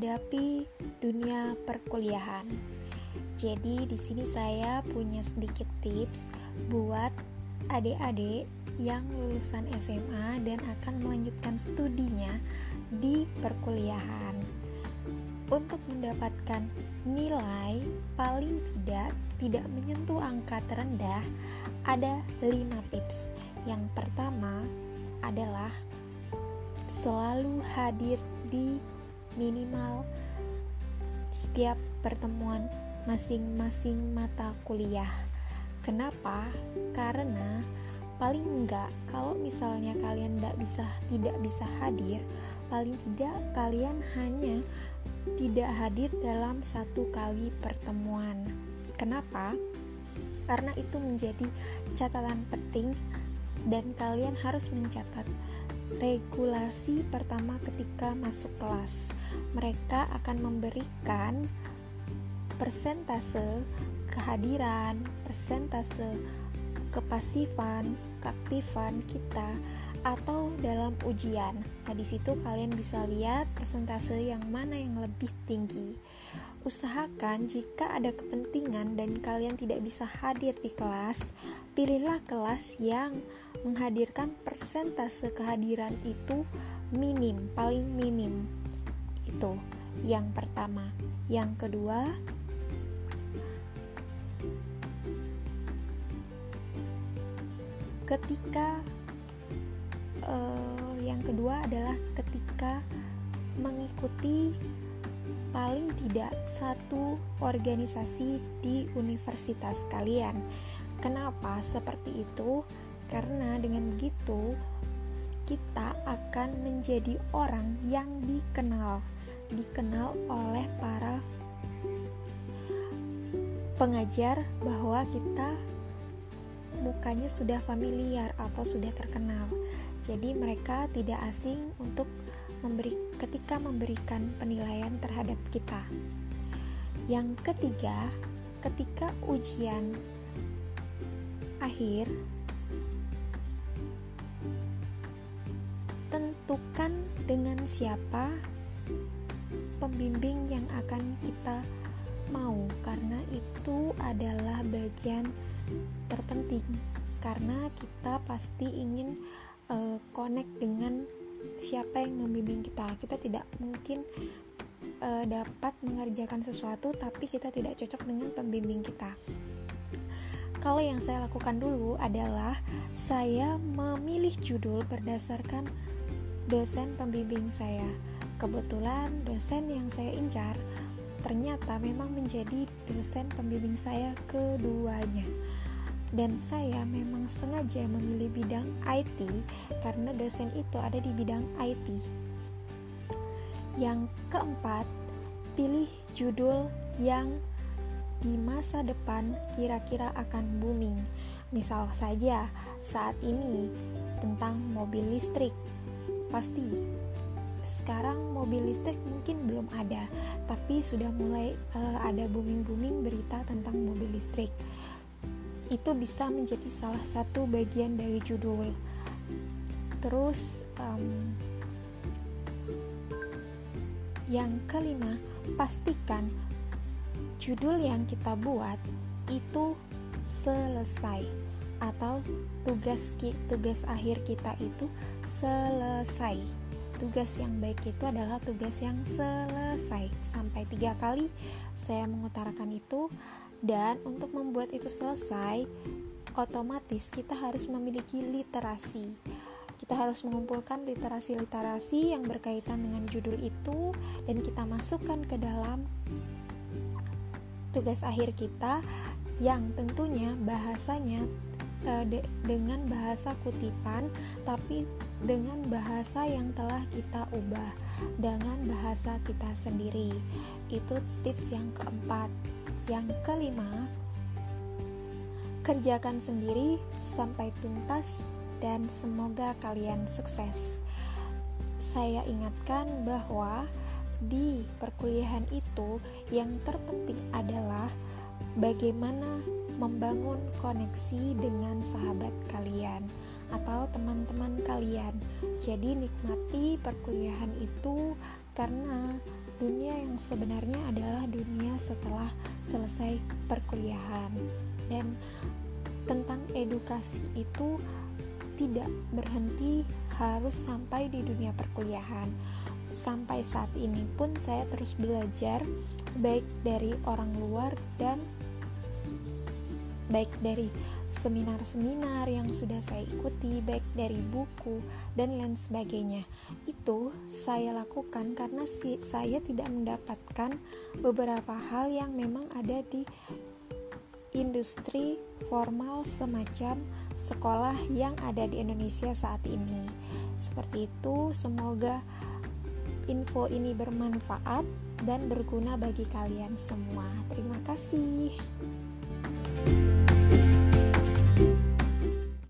menghadapi dunia perkuliahan. Jadi di sini saya punya sedikit tips buat adik-adik yang lulusan SMA dan akan melanjutkan studinya di perkuliahan. Untuk mendapatkan nilai paling tidak tidak menyentuh angka terendah, ada 5 tips. Yang pertama adalah selalu hadir di minimal setiap pertemuan masing-masing mata kuliah. Kenapa? Karena paling enggak kalau misalnya kalian tidak bisa tidak bisa hadir, paling tidak kalian hanya tidak hadir dalam satu kali pertemuan. Kenapa? Karena itu menjadi catatan penting dan kalian harus mencatat regulasi pertama ketika masuk kelas. Mereka akan memberikan persentase kehadiran, persentase kepasifan, keaktifan kita atau dalam ujian. Nah, di situ kalian bisa lihat persentase yang mana yang lebih tinggi. Usahakan jika ada kepentingan dan kalian tidak bisa hadir di kelas, pilihlah kelas yang menghadirkan persentase kehadiran itu minim, paling minim. Itu yang pertama. Yang kedua, ketika uh, yang kedua adalah ketika mengikuti paling tidak satu organisasi di universitas kalian. Kenapa seperti itu? Karena dengan begitu kita akan menjadi orang yang dikenal, dikenal oleh para pengajar bahwa kita mukanya sudah familiar atau sudah terkenal. Jadi mereka tidak asing untuk memberi ketika memberikan penilaian terhadap kita. Yang ketiga, ketika ujian akhir tentukan dengan siapa pembimbing yang akan kita mau karena itu adalah bagian terpenting karena kita pasti ingin uh, connect dengan siapa yang membimbing kita. Kita tidak mungkin uh, dapat mengerjakan sesuatu tapi kita tidak cocok dengan pembimbing kita. Kalau yang saya lakukan dulu adalah saya memilih judul berdasarkan dosen pembimbing saya. Kebetulan dosen yang saya incar ternyata memang menjadi dosen pembimbing saya keduanya dan saya memang sengaja memilih bidang IT karena dosen itu ada di bidang IT. Yang keempat, pilih judul yang di masa depan kira-kira akan booming. Misal saja saat ini tentang mobil listrik. Pasti sekarang mobil listrik mungkin belum ada, tapi sudah mulai uh, ada booming-booming berita tentang mobil listrik itu bisa menjadi salah satu bagian dari judul. Terus, um, yang kelima, pastikan judul yang kita buat itu selesai atau tugas tugas akhir kita itu selesai. Tugas yang baik itu adalah tugas yang selesai. Sampai tiga kali saya mengutarakan itu dan untuk membuat itu selesai, otomatis kita harus memiliki literasi. Kita harus mengumpulkan literasi-literasi yang berkaitan dengan judul itu dan kita masukkan ke dalam tugas akhir kita yang tentunya bahasanya e, de, dengan bahasa kutipan tapi dengan bahasa yang telah kita ubah dengan bahasa kita sendiri. Itu tips yang keempat. Yang kelima, kerjakan sendiri sampai tuntas dan semoga kalian sukses. Saya ingatkan bahwa di perkuliahan itu yang terpenting adalah bagaimana membangun koneksi dengan sahabat kalian atau teman-teman kalian. Jadi nikmati perkuliahan itu karena dunia yang sebenarnya adalah dunia setelah selesai perkuliahan dan tentang edukasi itu tidak berhenti harus sampai di dunia perkuliahan. Sampai saat ini pun saya terus belajar baik dari orang luar dan baik dari seminar-seminar yang sudah saya ikuti, baik dari buku dan lain sebagainya. Itu saya lakukan karena saya tidak mendapatkan beberapa hal yang memang ada di industri formal semacam sekolah yang ada di Indonesia saat ini. Seperti itu, semoga info ini bermanfaat dan berguna bagi kalian semua. Terima kasih.